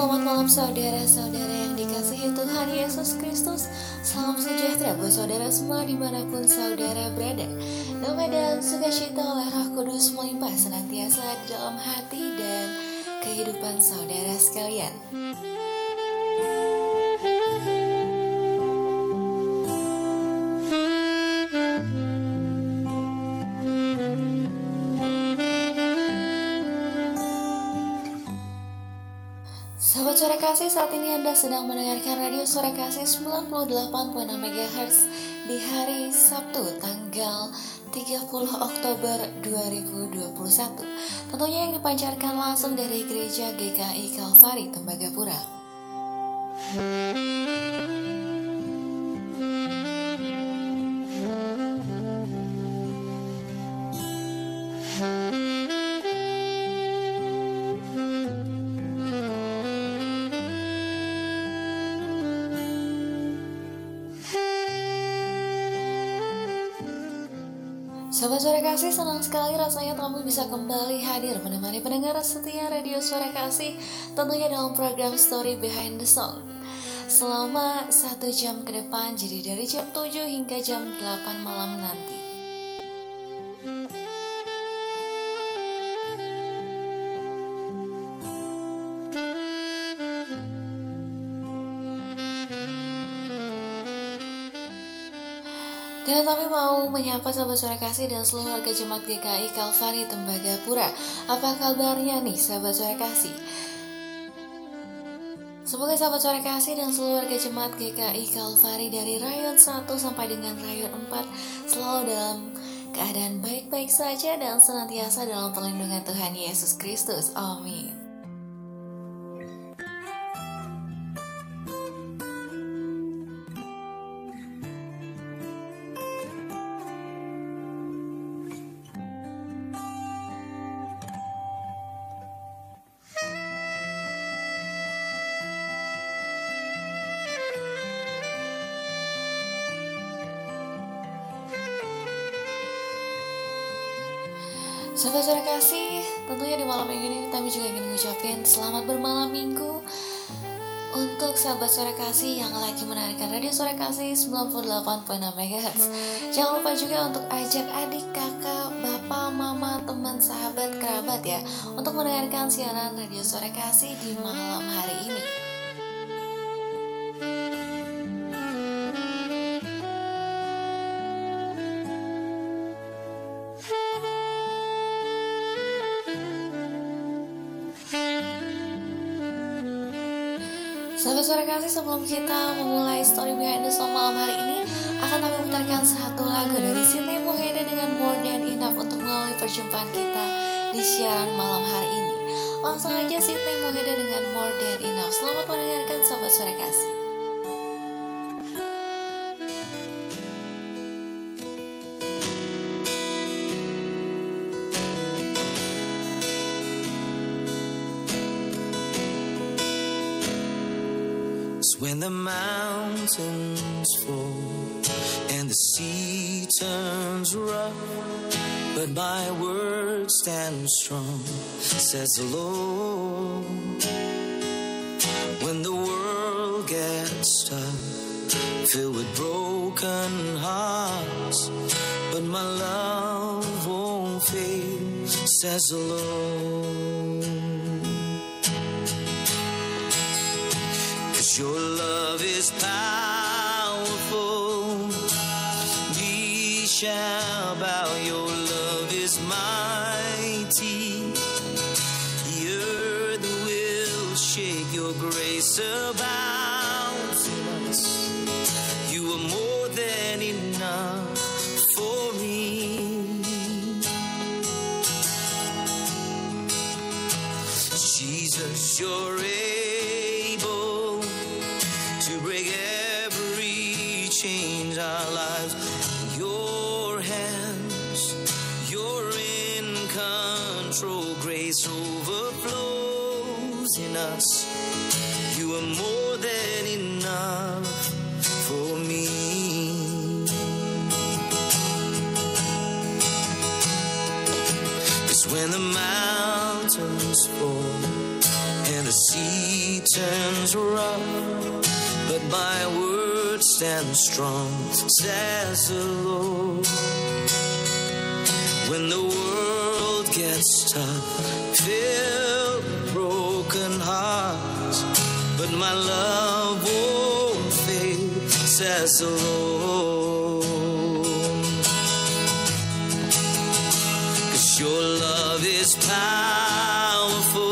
selamat malam saudara-saudara yang dikasihi Tuhan Yesus Kristus. Salam sejahtera buat saudara semua di mana pun saudara berada. Damai dan sukacita oleh roh kudus melimpah senantiasa di dalam hati dan kehidupan saudara sekalian Kasih, saat ini Anda sedang mendengarkan Radio Suara Kasih 98.6 MHz di hari Sabtu tanggal 30 Oktober 2021. Tentunya yang dipancarkan langsung dari Gereja GKI Kalvari Tembagapura. Sahabat Suara Kasih, senang sekali rasanya kamu bisa kembali hadir menemani pendengar setia Radio Suara Kasih tentunya dalam program Story Behind the Song. Selama satu jam ke depan, jadi dari jam 7 hingga jam 8 malam nanti. Dan kami mau menyapa sahabat suara kasih dan seluruh warga jemaat GKI Kalvari Tembagapura. Apa kabarnya nih sahabat suara kasih? Semoga sahabat suara kasih dan seluruh warga jemaat GKI Kalvari dari rayon 1 sampai dengan rayon 4 selalu dalam keadaan baik-baik saja dan senantiasa dalam perlindungan Tuhan Yesus Kristus. Amin. Selamat bermalam minggu untuk sahabat suara kasih yang lagi menarikan radio suara kasih 98.6 MHz. Jangan lupa juga untuk ajak adik, kakak, bapak, mama, teman, sahabat, kerabat ya untuk mendengarkan siaran radio suara kasih di malam hari ini. Suara kasih sebelum kita memulai story behind the song malam hari ini akan kami putarkan satu lagu dari Siti Muhammad dengan More Than Enough untuk melalui perjumpaan kita di siaran malam hari ini. Langsung aja Siti Muhammad dengan More Than Enough. Selamat mendengarkan sahabat suara kasih. When the mountains fall and the sea turns rough, but my word stands strong, says the Lord. When the world gets tough, filled with broken hearts, but my love won't fail, says the Lord. Your love is powerful. We shall bow. Your love is mighty. The earth will shake. Your grace abounds Cause when the mountains fall and the sea turns rough, but my word stands strong, says the Lord. When the world gets tough, filled broken hearts, but my love won't fail, says the Lord. Your love is powerful.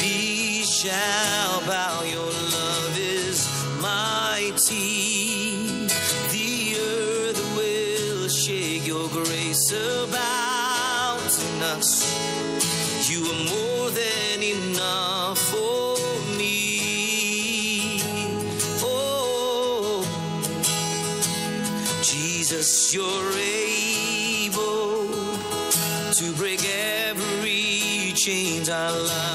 These shall bow. Your love is mighty. The earth will shake. Your grace in us. You are more than enough for me. Oh, Jesus, you're inshallah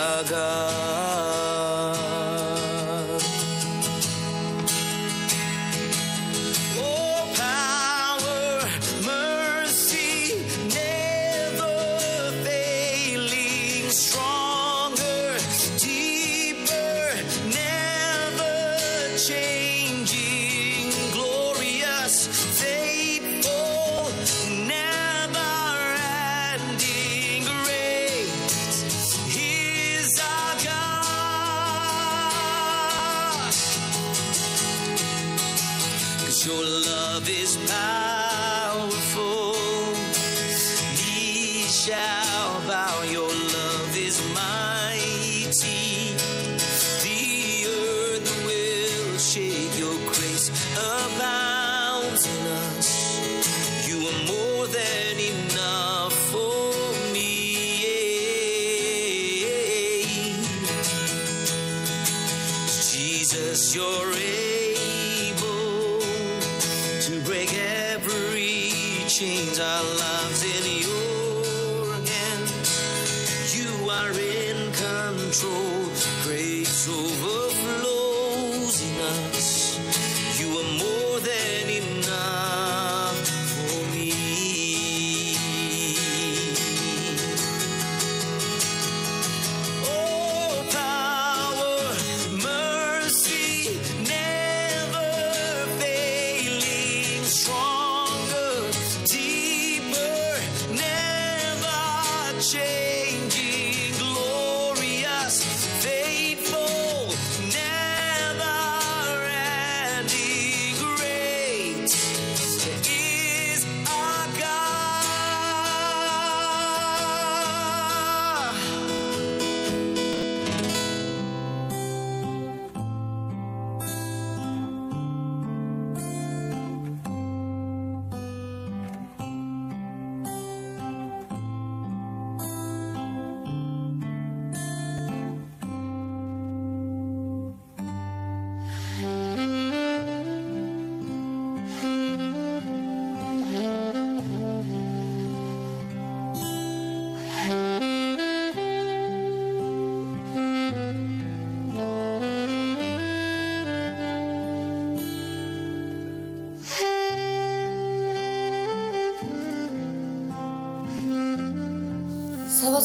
jaga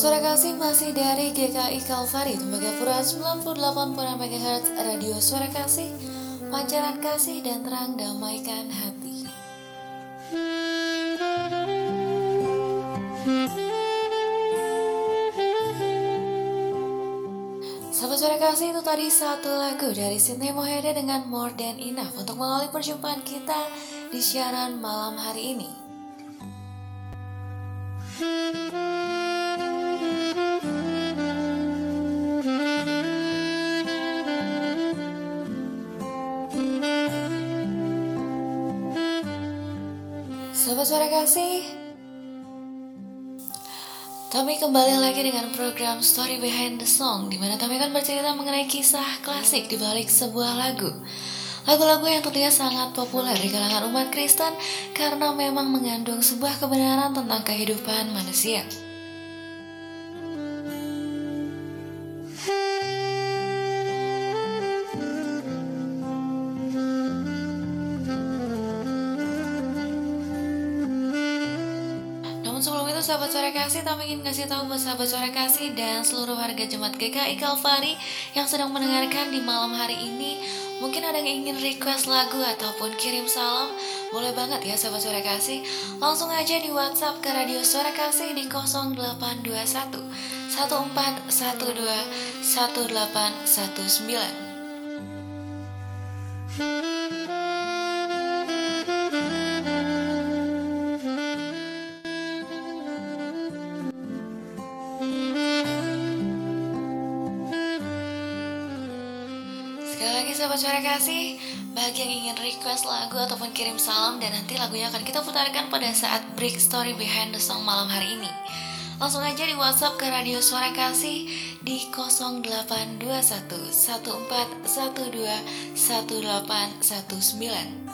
suara kasih masih dari GKI Kalvari Tembagapura 98 MHz Radio Suara Kasih. Pancaran kasih dan terang damaikan hati. Sahabat suara kasih itu tadi satu lagu dari Sydney Mohede dengan More Than Enough Untuk mengawali perjumpaan kita di siaran malam hari ini Kembali lagi dengan program Story Behind the Song di mana kami akan bercerita mengenai kisah klasik di balik sebuah lagu Lagu-lagu yang terlihat sangat populer di kalangan umat Kristen karena memang mengandung sebuah kebenaran tentang kehidupan manusia. Suara kasih, tak ingin kasih tahu buat sahabat suara kasih dan seluruh warga jemaat GKI Kalvari yang sedang mendengarkan di malam hari ini. Mungkin ada yang ingin request lagu ataupun kirim salam, boleh banget ya sahabat suara kasih. Langsung aja di WhatsApp ke Radio Suara Kasih di 0821 1412 1819. Sahabat suara kasih. Bagi yang ingin request lagu ataupun kirim salam Dan nanti lagunya akan kita putarkan pada saat break story behind the song malam hari ini. Langsung aja di whatsapp ke Radio Suara Kasih Di 0821 1412 1819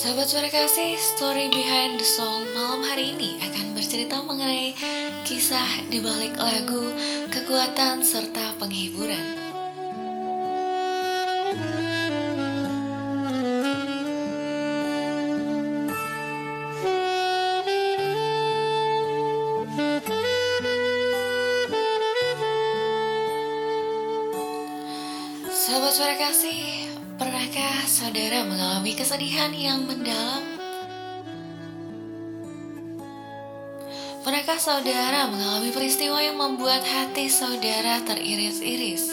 Sahabat suara kasih, story behind the song malam hari ini akan bercerita mengenai kisah di balik lagu, kekuatan serta penghiburan. Mengalami kesedihan yang mendalam? Pernahkah saudara mengalami peristiwa yang membuat hati saudara teriris-iris?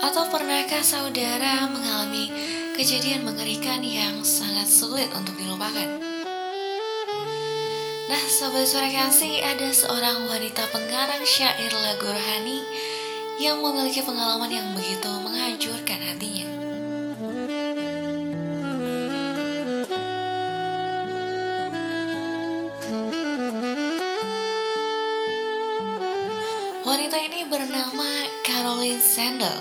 Atau pernahkah saudara mengalami kejadian mengerikan yang sangat sulit untuk dilupakan? Nah, sobat suara kasih, ada seorang wanita pengarang syair lagu rohani yang memiliki pengalaman yang begitu menghancurkan hatinya. Wanita ini bernama Caroline Sandel.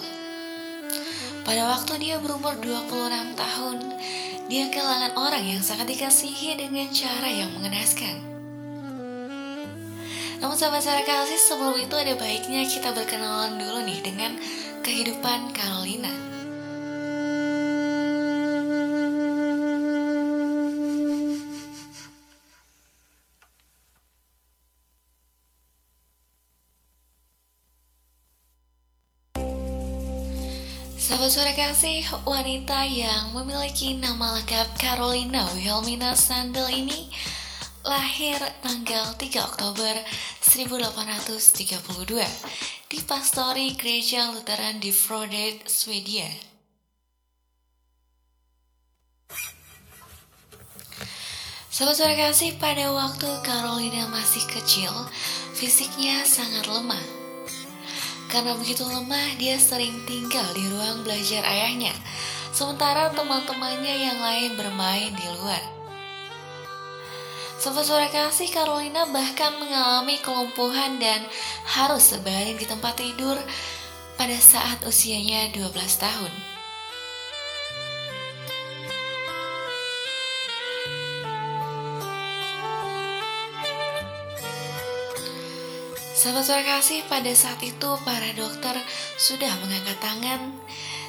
Pada waktu dia berumur 26 tahun, dia kehilangan orang yang sangat dikasihi dengan cara yang mengenaskan. Namun sahabat sahabat kasih sebelum itu ada baiknya kita berkenalan dulu nih dengan kehidupan Carolina. Sahabat suara kasih, wanita yang memiliki nama lengkap Carolina Wilhelmina Sandel ini lahir tanggal 3 Oktober 1832 di Pastori Gereja Lutheran di Frodet, Swedia. Sahabat suara kasih, pada waktu Carolina masih kecil, fisiknya sangat lemah. Karena begitu lemah, dia sering tinggal di ruang belajar ayahnya, sementara teman-temannya yang lain bermain di luar. Sobat suara kasih Carolina bahkan mengalami kelumpuhan dan harus sebaring di tempat tidur pada saat usianya 12 tahun. Sahabat suara kasih, pada saat itu para dokter sudah mengangkat tangan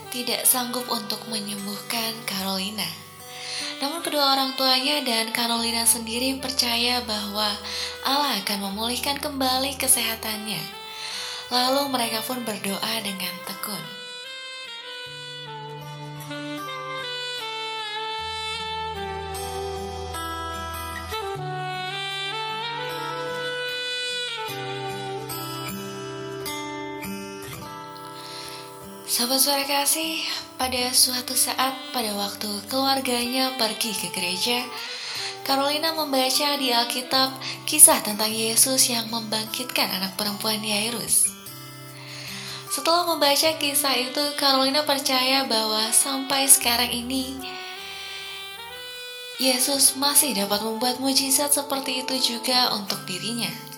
tidak sanggup untuk menyembuhkan Carolina. Namun kedua orang tuanya dan Carolina sendiri percaya bahwa Allah akan memulihkan kembali kesehatannya. Lalu mereka pun berdoa dengan tekun. Sahabat suara kasih, pada suatu saat pada waktu keluarganya pergi ke gereja, Carolina membaca di Alkitab kisah tentang Yesus yang membangkitkan anak perempuan Yairus. Setelah membaca kisah itu, Carolina percaya bahwa sampai sekarang ini Yesus masih dapat membuat mujizat seperti itu juga untuk dirinya.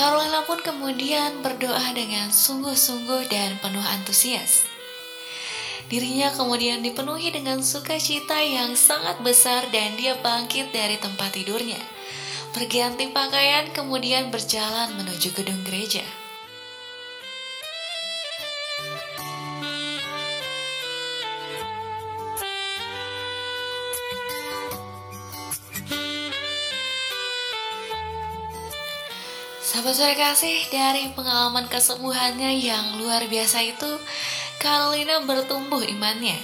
Carolina pun kemudian berdoa dengan sungguh-sungguh dan penuh antusias. Dirinya kemudian dipenuhi dengan sukacita yang sangat besar dan dia bangkit dari tempat tidurnya. Berganti pakaian kemudian berjalan menuju gedung gereja. Sahabat sore kasih, dari pengalaman kesembuhannya yang luar biasa itu, Carolina bertumbuh imannya.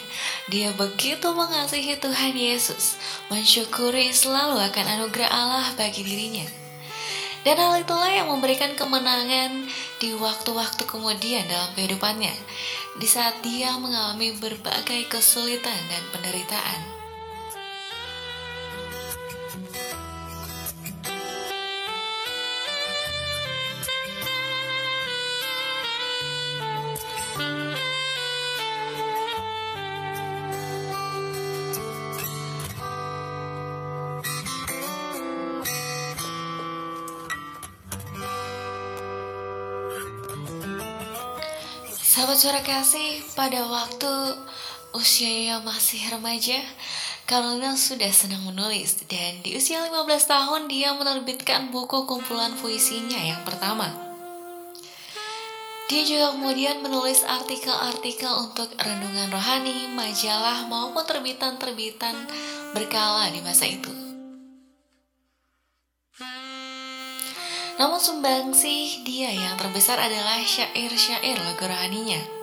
Dia begitu mengasihi Tuhan Yesus, mensyukuri selalu akan anugerah Allah bagi dirinya. Dan hal itulah yang memberikan kemenangan di waktu-waktu kemudian dalam kehidupannya, di saat dia mengalami berbagai kesulitan dan penderitaan. Suara kasih, pada waktu usianya masih remaja, Carolina sudah senang menulis dan di usia 15 tahun dia menerbitkan buku kumpulan puisinya yang pertama. Dia juga kemudian menulis artikel-artikel untuk renungan rohani, majalah maupun terbitan-terbitan berkala di masa itu. Namun sumbangsih dia yang terbesar adalah syair-syair lagu rohaninya.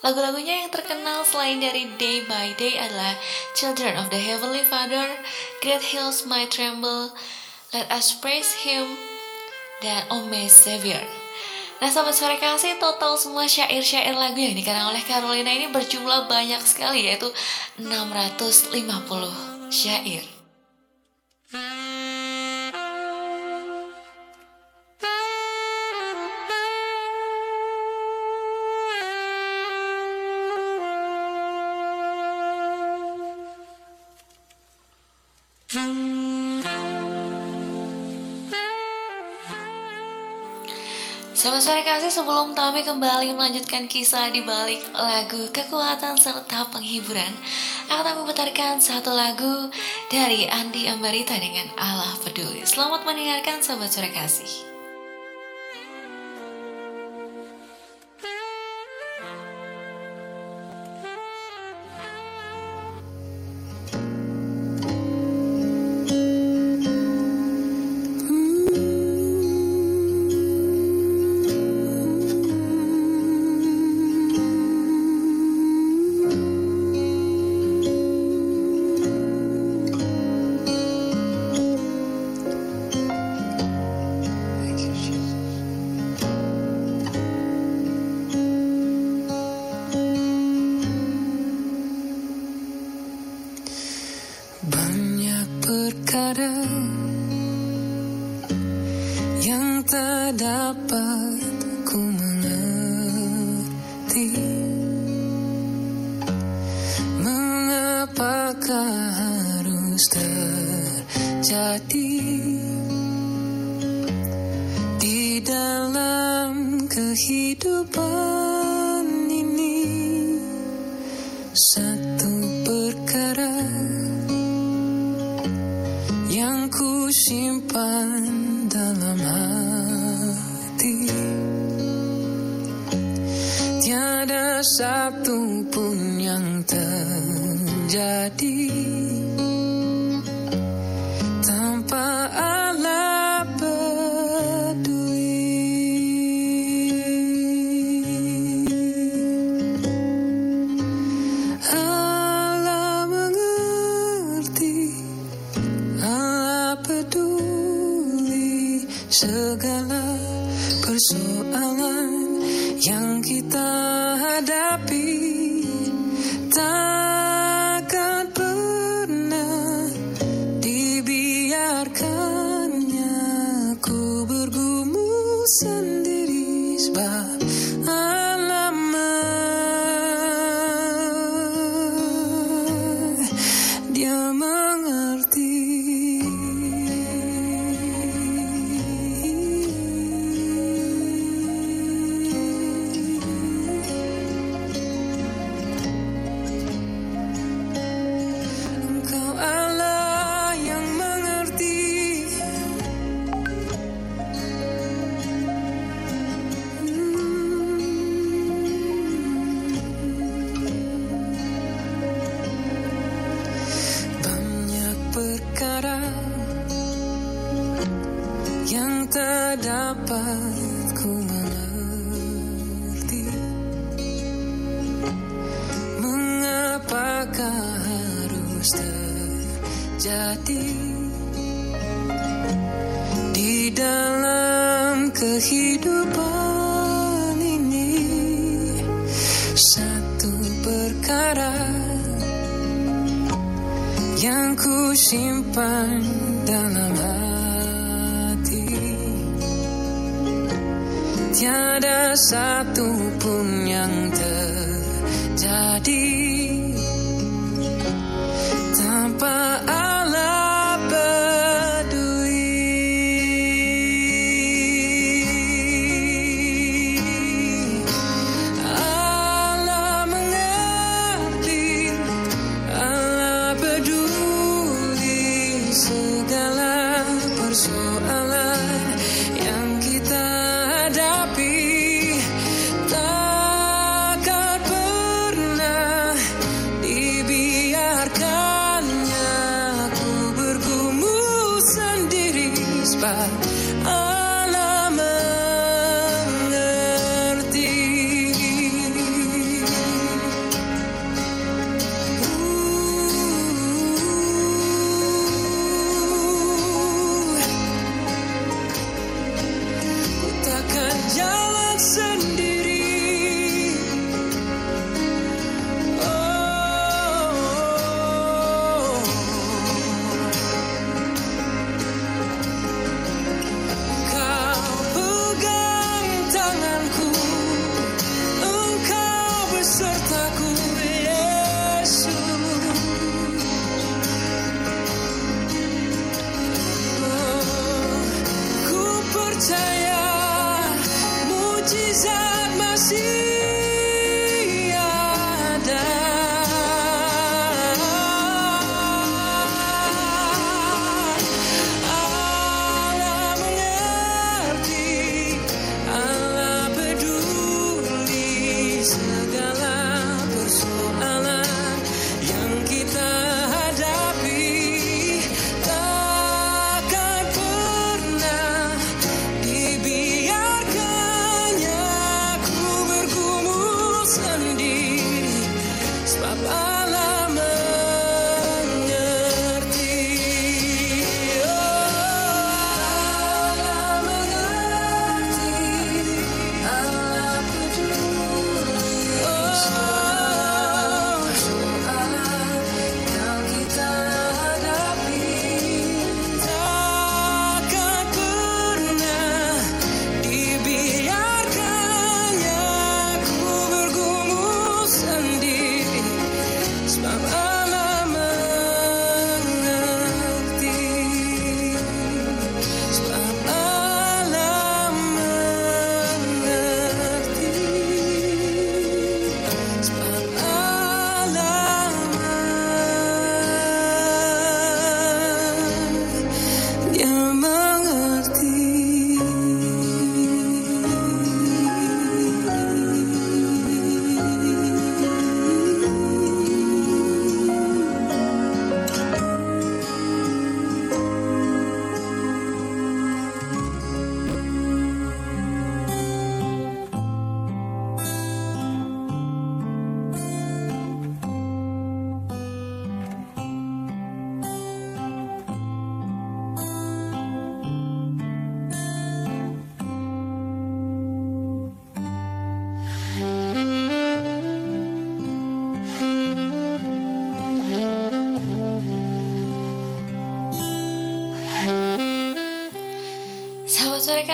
Lagu-lagunya yang terkenal selain dari Day by Day adalah Children of the Heavenly Father, Great Hills My Tremble, Let Us Praise Him, dan Oh My Savior. Nah sobat sore kasih total semua syair-syair lagu yang dikarang oleh Carolina ini berjumlah banyak sekali yaitu 650 syair. Kasih sebelum Tami kembali melanjutkan kisah di balik lagu kekuatan serta penghiburan Akan memutarkan satu lagu dari Andi Ambarita dengan Allah Peduli. Selamat mendengarkan sahabat sore kasih tiada dapat ku mengerti Mengapakah harus terjadi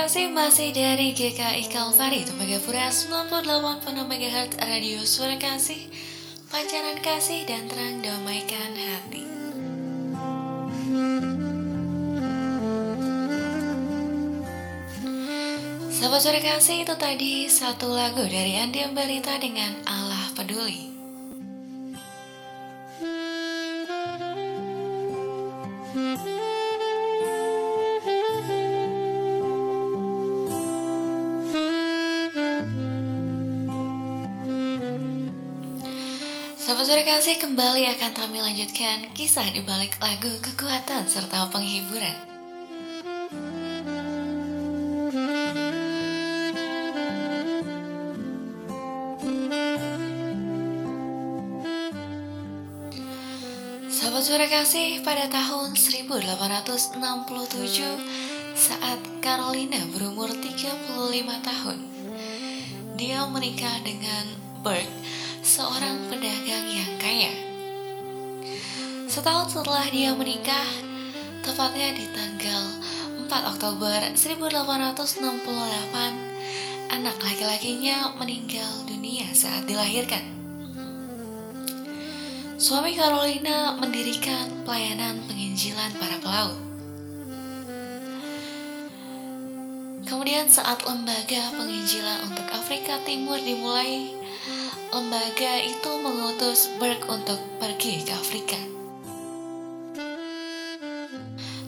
kasih masih dari GKI Kalvari Tembagapura 98 MHz Radio Suara Kasih Pancaran kasih dan terang damaikan hati. Sahabat Suara Kasih itu tadi satu lagu dari Andi Ambarita dengan Allah Peduli Kasih kembali akan kami lanjutkan kisah di balik lagu kekuatan serta penghiburan. Sahabat sore kasih pada tahun 1867 saat Carolina berumur 35 tahun. Dia menikah dengan seorang pedagang yang kaya. Setahun setelah dia menikah, tepatnya di tanggal 4 Oktober 1868, anak laki-lakinya meninggal dunia saat dilahirkan. Suami Carolina mendirikan pelayanan penginjilan para pelaut. Kemudian saat lembaga penginjilan untuk Afrika Timur dimulai, lembaga itu mengutus Burke untuk pergi ke Afrika.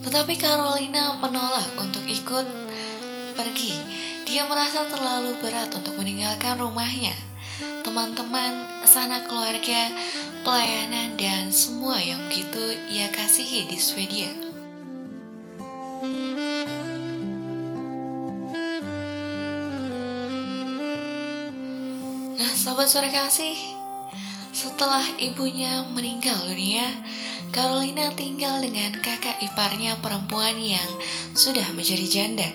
Tetapi Carolina menolak untuk ikut pergi. Dia merasa terlalu berat untuk meninggalkan rumahnya, teman-teman, sanak keluarga, pelayanan, dan semua yang begitu ia kasihi di Swedia. Sobat sore kasih, setelah ibunya meninggal dunia, Carolina tinggal dengan kakak iparnya perempuan yang sudah menjadi janda.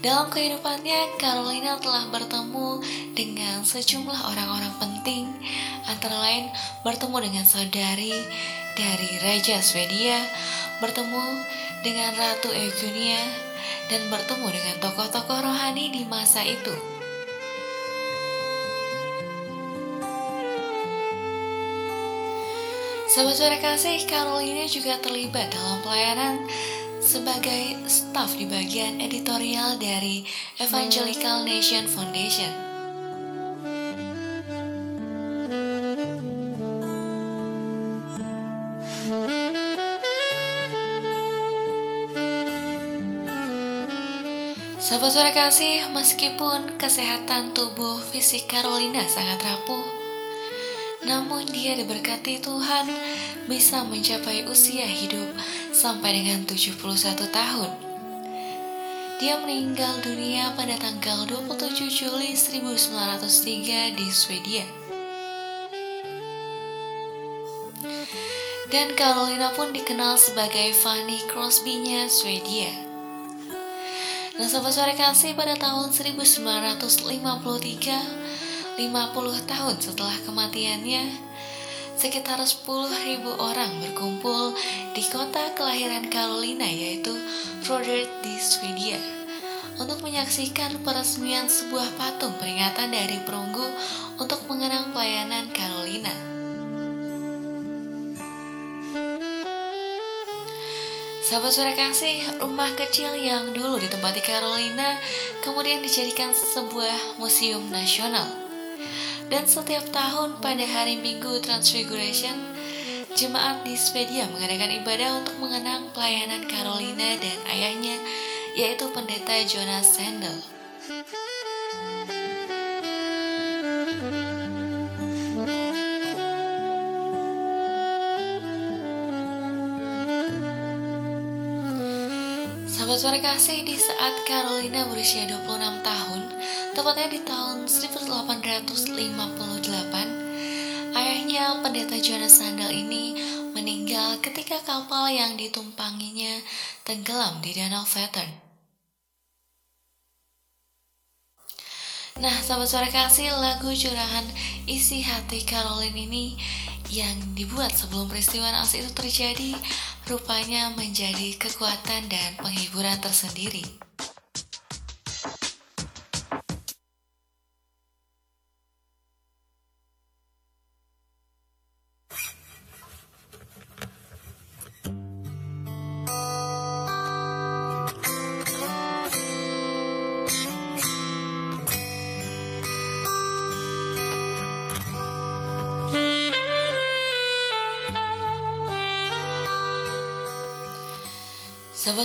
Dalam kehidupannya, Carolina telah bertemu dengan sejumlah orang-orang penting, antara lain bertemu dengan saudari dari Raja Swedia, bertemu dengan Ratu Eugenia, dan bertemu dengan tokoh-tokoh rohani di masa itu. Sahabat suara kasih, Carolina juga terlibat dalam pelayanan sebagai staf di bagian editorial dari Evangelical Nation Foundation. Sahabat suara kasih, meskipun kesehatan tubuh fisik Carolina sangat rapuh, namun dia diberkati Tuhan bisa mencapai usia hidup sampai dengan 71 tahun. Dia meninggal dunia pada tanggal 27 Juli 1903 di Swedia. Dan Carolina pun dikenal sebagai Fanny Crosby-nya Swedia. Nah, sobat sore kasih pada tahun 1953 50 tahun setelah kematiannya, sekitar 10.000 orang berkumpul di kota kelahiran Carolina yaitu Frodert di Swedia untuk menyaksikan peresmian sebuah patung peringatan dari perunggu untuk mengenang pelayanan Carolina. Sahabat suara kasih, rumah kecil yang dulu ditempati Carolina kemudian dijadikan sebuah museum nasional. Dan setiap tahun pada hari Minggu Transfiguration, jemaat di Swedia mengadakan ibadah untuk mengenang pelayanan Carolina dan ayahnya, yaitu pendeta Jonas Sandel. Sahabat suara kasih di saat Carolina berusia 26 tahun, Tepatnya di tahun 1858, ayahnya pendeta Jonas Sandal ini meninggal ketika kapal yang ditumpanginya tenggelam di Danau Vettern. Nah, sahabat suara kasih, lagu curahan isi hati Caroline ini yang dibuat sebelum peristiwa naas itu terjadi rupanya menjadi kekuatan dan penghiburan tersendiri.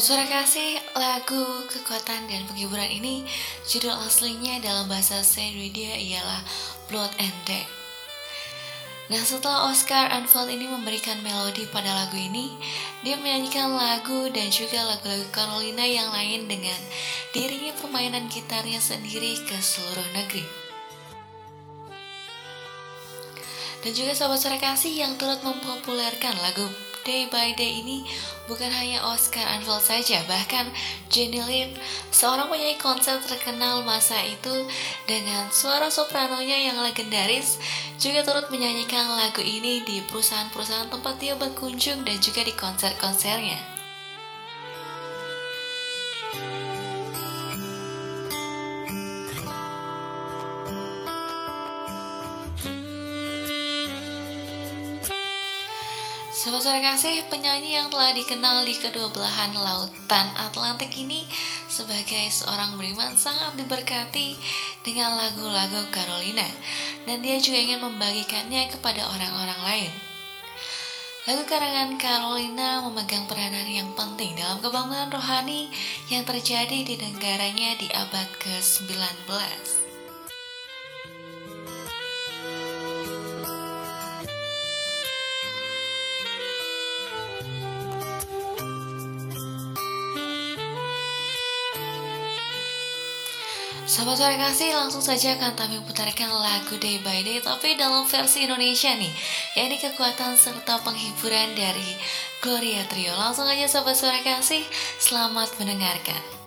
Suara kasih, lagu kekuatan dan penghiburan ini judul aslinya dalam bahasa Sweden ialah Blood and Death. Nah setelah Oscar Anfield ini memberikan melodi pada lagu ini, dia menyanyikan lagu dan juga lagu-lagu Carolina yang lain dengan dirinya permainan gitarnya sendiri ke seluruh negeri. Dan juga sahabat suara kasih yang turut mempopulerkan lagu Day by Day ini bukan hanya Oscar Anfield saja, bahkan Jenny Lin, seorang penyanyi konser terkenal masa itu dengan suara sopranonya yang legendaris, juga turut menyanyikan lagu ini di perusahaan-perusahaan tempat dia berkunjung dan juga di konser-konsernya. Suara kasih, penyanyi yang telah dikenal di kedua belahan lautan Atlantik ini sebagai seorang beriman sangat diberkati dengan lagu-lagu Carolina dan dia juga ingin membagikannya kepada orang-orang lain. Lagu karangan Carolina memegang peranan yang penting dalam kebangunan rohani yang terjadi di negaranya di abad ke-19. Sahabat suara kasih langsung saja akan kami putarkan lagu Day by Day tapi dalam versi Indonesia nih. Yakni kekuatan serta penghiburan dari Gloria Trio. Langsung aja sahabat suara kasih selamat mendengarkan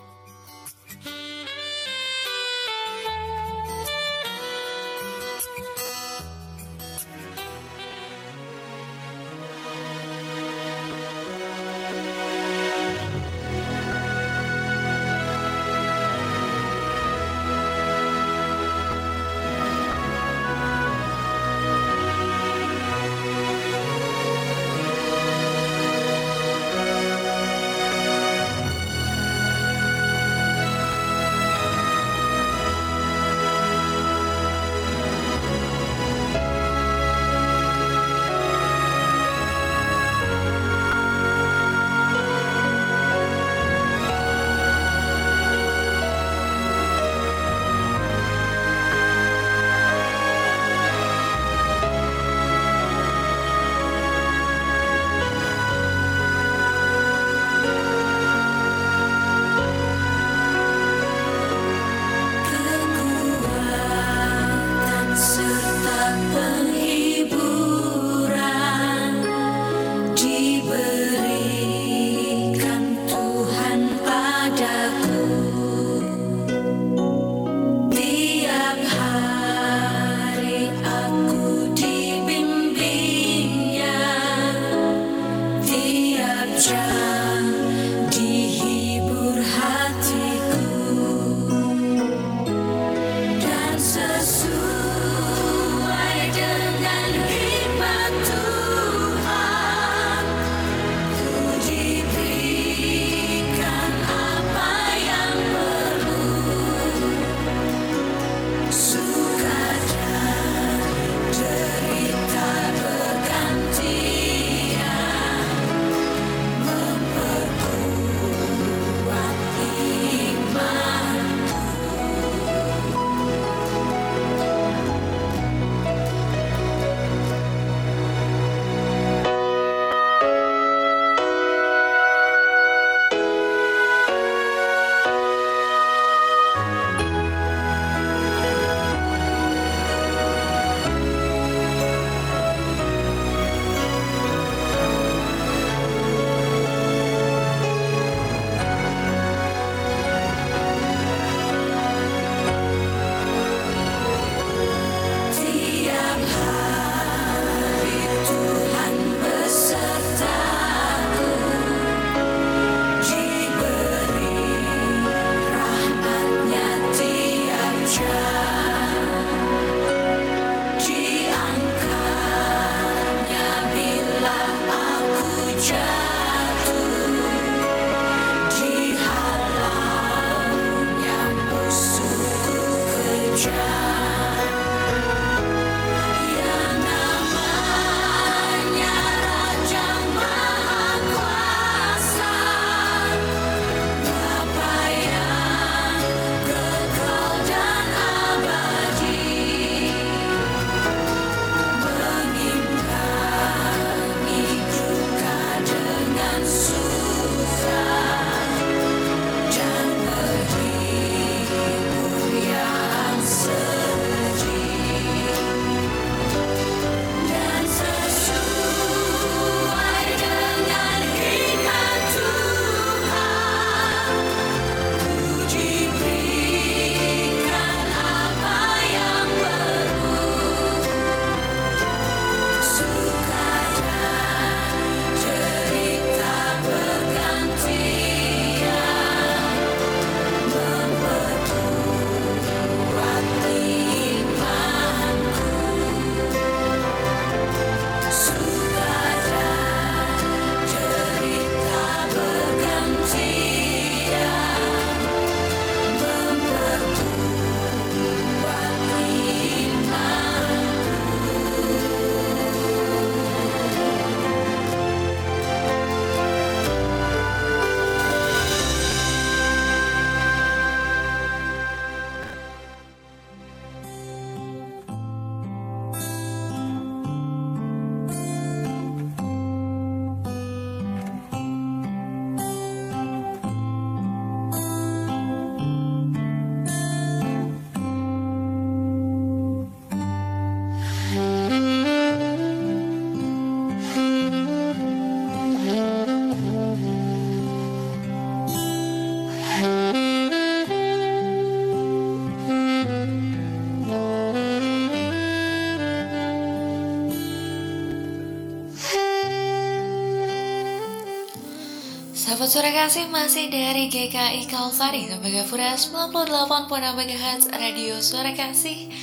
Sahabat suara kasih masih dari GKI Kalvari Tembagapura 98.6 MHz Radio Suara Kasih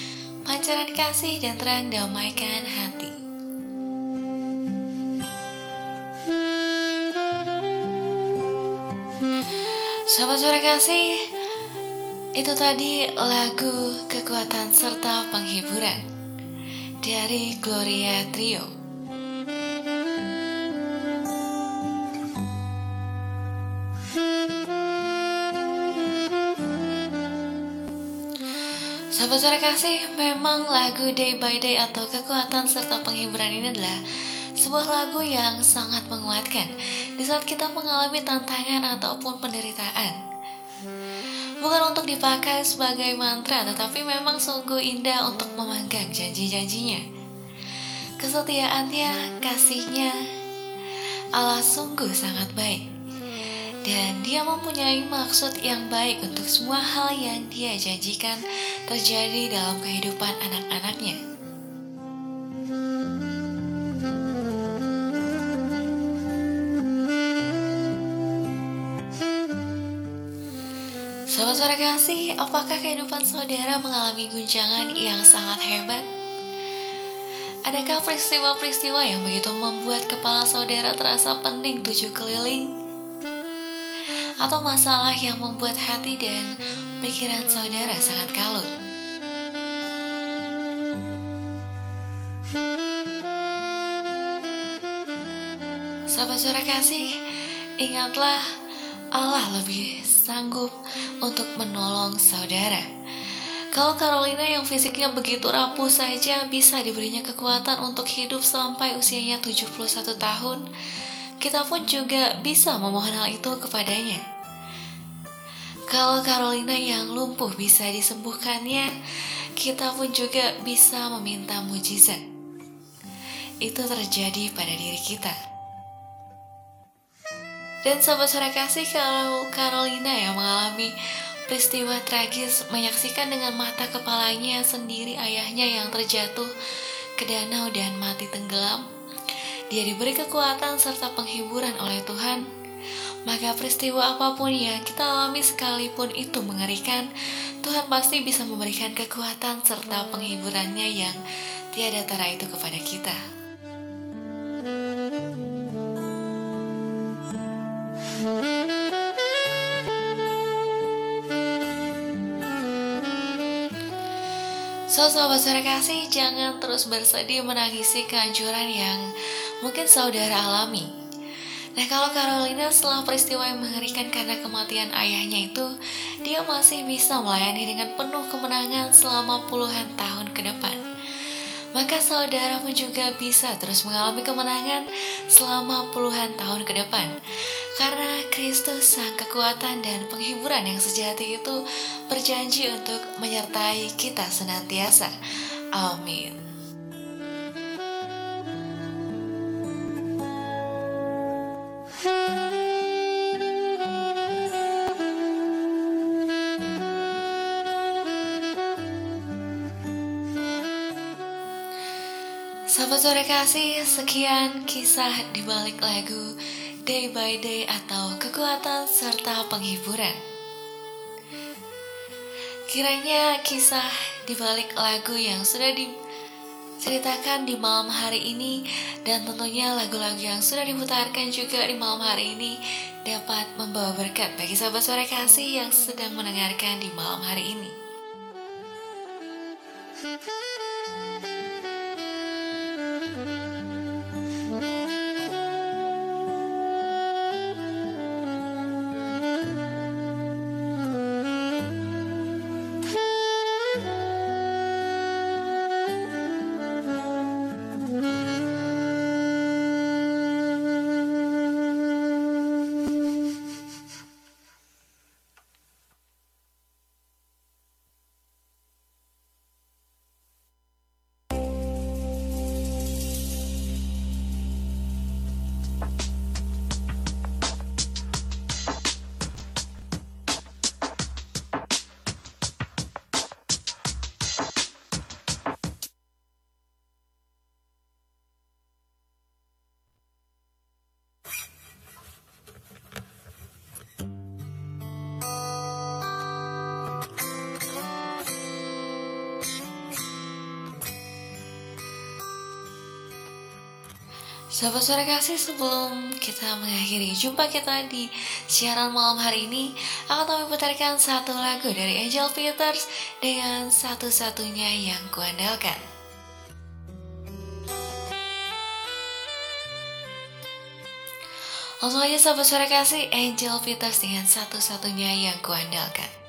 Pancaran kasih dan terang damaikan hati. Sahabat suara kasih Itu tadi lagu kekuatan serta penghiburan Dari Gloria Trio Suara kasih, memang lagu Day by Day atau kekuatan serta penghiburan ini adalah sebuah lagu yang sangat menguatkan di saat kita mengalami tantangan ataupun penderitaan. Bukan untuk dipakai sebagai mantra, tetapi memang sungguh indah untuk memanggang janji-janjinya. Kesetiaannya, kasihnya, Allah sungguh sangat baik dan dia mempunyai maksud yang baik untuk semua hal yang dia janjikan terjadi dalam kehidupan anak-anaknya. Sahabat suara kasih, apakah kehidupan saudara mengalami guncangan yang sangat hebat? Adakah peristiwa-peristiwa yang begitu membuat kepala saudara terasa pening tujuh keliling? Atau masalah yang membuat hati dan pikiran saudara sangat kalut. Sahabat suara kasih, ingatlah Allah lebih sanggup untuk menolong saudara. Kalau Carolina yang fisiknya begitu rapuh saja bisa diberinya kekuatan untuk hidup sampai usianya 71 tahun, kita pun juga bisa memohon hal itu kepadanya. Kalau Carolina yang lumpuh bisa disembuhkannya, kita pun juga bisa meminta mujizat. Itu terjadi pada diri kita. Dan sahabat suara kasih kalau Carolina yang mengalami peristiwa tragis menyaksikan dengan mata kepalanya sendiri ayahnya yang terjatuh ke danau dan mati tenggelam, dia diberi kekuatan serta penghiburan oleh Tuhan, maka peristiwa apa pun yang kita alami sekalipun itu mengerikan, Tuhan pasti bisa memberikan kekuatan serta penghiburannya yang tiada tara itu kepada kita. So, sahabat suara kasih, jangan terus bersedih menangisi kehancuran yang mungkin saudara alami. Nah, kalau Carolina setelah peristiwa yang mengerikan karena kematian ayahnya itu, dia masih bisa melayani dengan penuh kemenangan selama puluhan tahun ke depan. Maka saudara pun juga bisa terus mengalami kemenangan selama puluhan tahun ke depan. Karena Kristus sang kekuatan dan penghiburan yang sejati itu berjanji untuk menyertai kita senantiasa. Amin. Sahabat sore kasih, sekian kisah di balik lagu day by day atau kekuatan serta penghiburan. Kiranya kisah di balik lagu yang sudah diceritakan di malam hari ini dan tentunya lagu-lagu yang sudah diputarkan juga di malam hari ini dapat membawa berkat bagi sahabat sore kasih yang sedang mendengarkan di malam hari ini. Sahabat suara kasih sebelum kita mengakhiri jumpa kita di siaran malam hari ini Akan kami putarkan satu lagu dari Angel Peters dengan satu-satunya yang kuandalkan. Langsung aja sahabat suara kasih Angel Peters dengan satu-satunya yang kuandalkan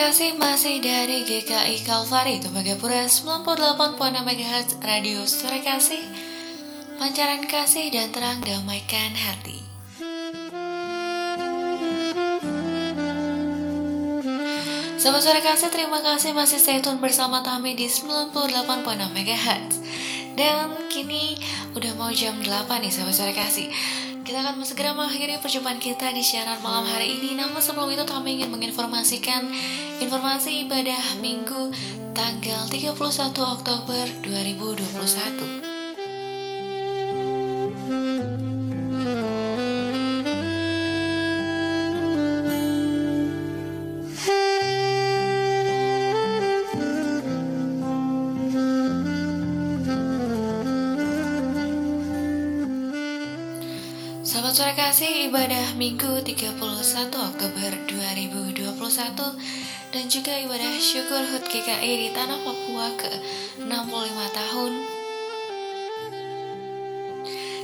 kasih masih dari GKI Kalvari Tembagapura 98.6 MHz Radio Sore Kasih Pancaran kasih dan terang damaikan hati. Sahabat sore kasih terima kasih masih stay tune bersama kami di 98.6 MHz Dan kini udah mau jam 8 nih sahabat sore kasih kita akan segera mengakhiri perjumpaan kita di siaran malam hari ini. Namun sebelum itu kami ingin menginformasikan informasi ibadah Minggu tanggal 31 Oktober 2021. Ibadah Minggu 31 Oktober 2021 dan juga ibadah syukur HUT GKI di Tanah Papua ke 65 tahun.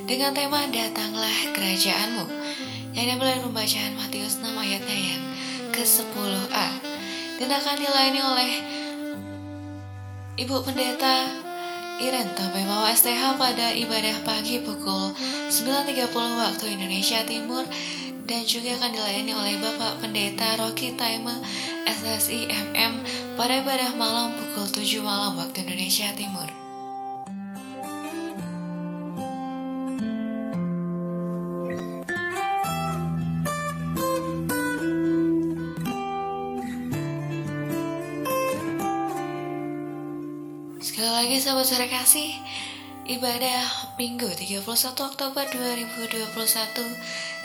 Dengan tema Datanglah Kerajaanmu yang diambil dari pembacaan Matius 6 ayatnya yang ke-10a dan akan dilayani oleh Ibu Pendeta Iren Tambemawa STH pada ibadah pagi pukul 9.30 waktu Indonesia Timur dan juga akan dilayani oleh Bapak Pendeta Rocky Taime SSI MM pada ibadah malam pukul 7 malam waktu Indonesia Timur. Sahabat sore kasih Ibadah Minggu 31 Oktober 2021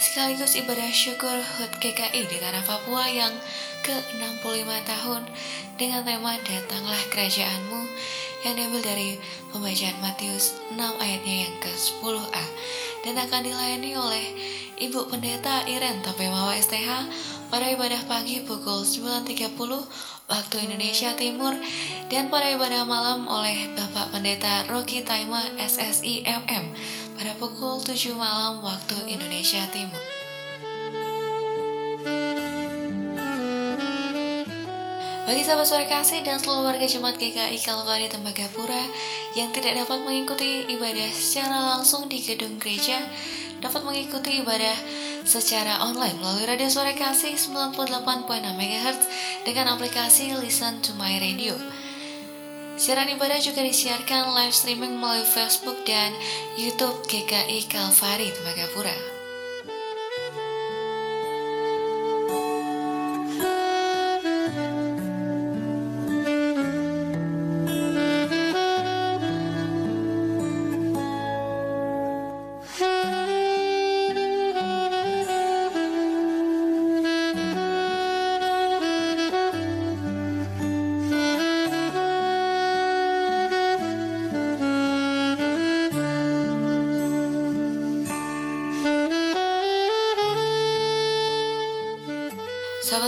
Sekaligus ibadah syukur HUT GKI di Tanah Papua yang ke-65 tahun. Dengan tema Datanglah Kerajaanmu Yang diambil dari pembacaan Matius 6 ayatnya yang ke-10a Dan akan dilayani oleh Ibu Pendeta Iren Tapemawa STH pada ibadah pagi pukul 9.30 waktu Indonesia Timur dan pada ibadah malam oleh Bapak Pendeta Rocky Taima SSI MM pada pukul 7 malam waktu Indonesia Timur. Bagi sahabat suara kasih dan seluruh warga Jemaat GKI Kalvari Tembagapura yang tidak dapat mengikuti ibadah secara langsung di gedung gereja, dapat mengikuti ibadah secara online melalui radio suara kasih 98.6 MHz dengan aplikasi Listen to My Radio. Siaran ibadah juga disiarkan live streaming melalui Facebook dan YouTube GKI Kalvari Tembagapura.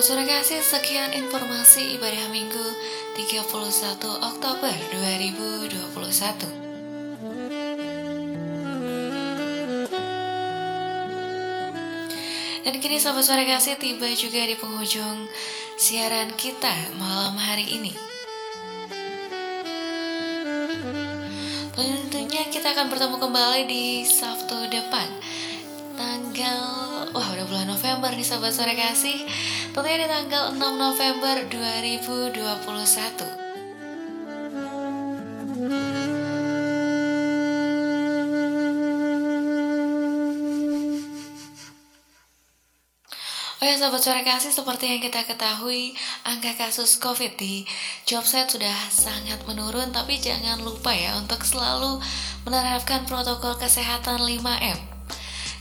Sore kasih, sekian informasi ibadah Minggu 31 Oktober 2021. Dan kini sahabat sore kasih tiba juga di penghujung siaran kita malam hari ini. Tentunya kita akan bertemu kembali di Sabtu depan Tanggal Wah udah bulan November nih sahabat sore kasih Tentunya di tanggal 6 November 2021 Oh ya sahabat suara kasih seperti yang kita ketahui angka kasus covid di Jobset sudah sangat menurun tapi jangan lupa ya untuk selalu menerapkan protokol kesehatan 5M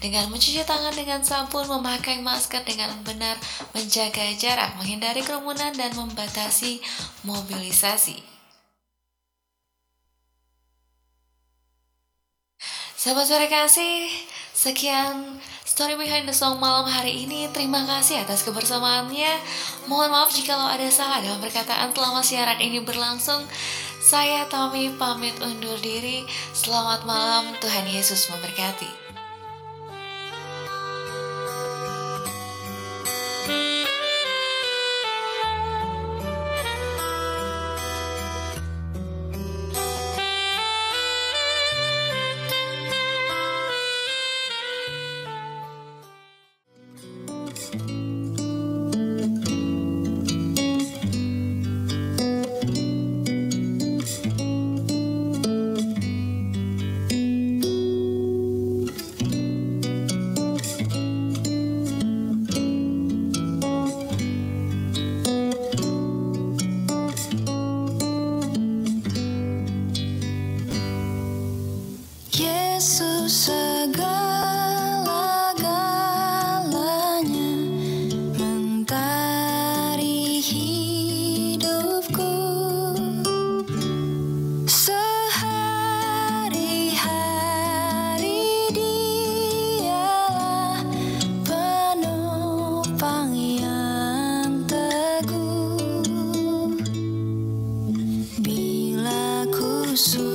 dengan mencuci tangan dengan sabun, memakai masker dengan benar, menjaga jarak, menghindari kerumunan, dan membatasi mobilisasi. Sahabat suara kasih, sekian story behind the song malam hari ini. Terima kasih atas kebersamaannya. Mohon maaf jika ada salah dalam perkataan selama siaran ini berlangsung. Saya Tommy pamit undur diri. Selamat malam, Tuhan Yesus memberkati. Sư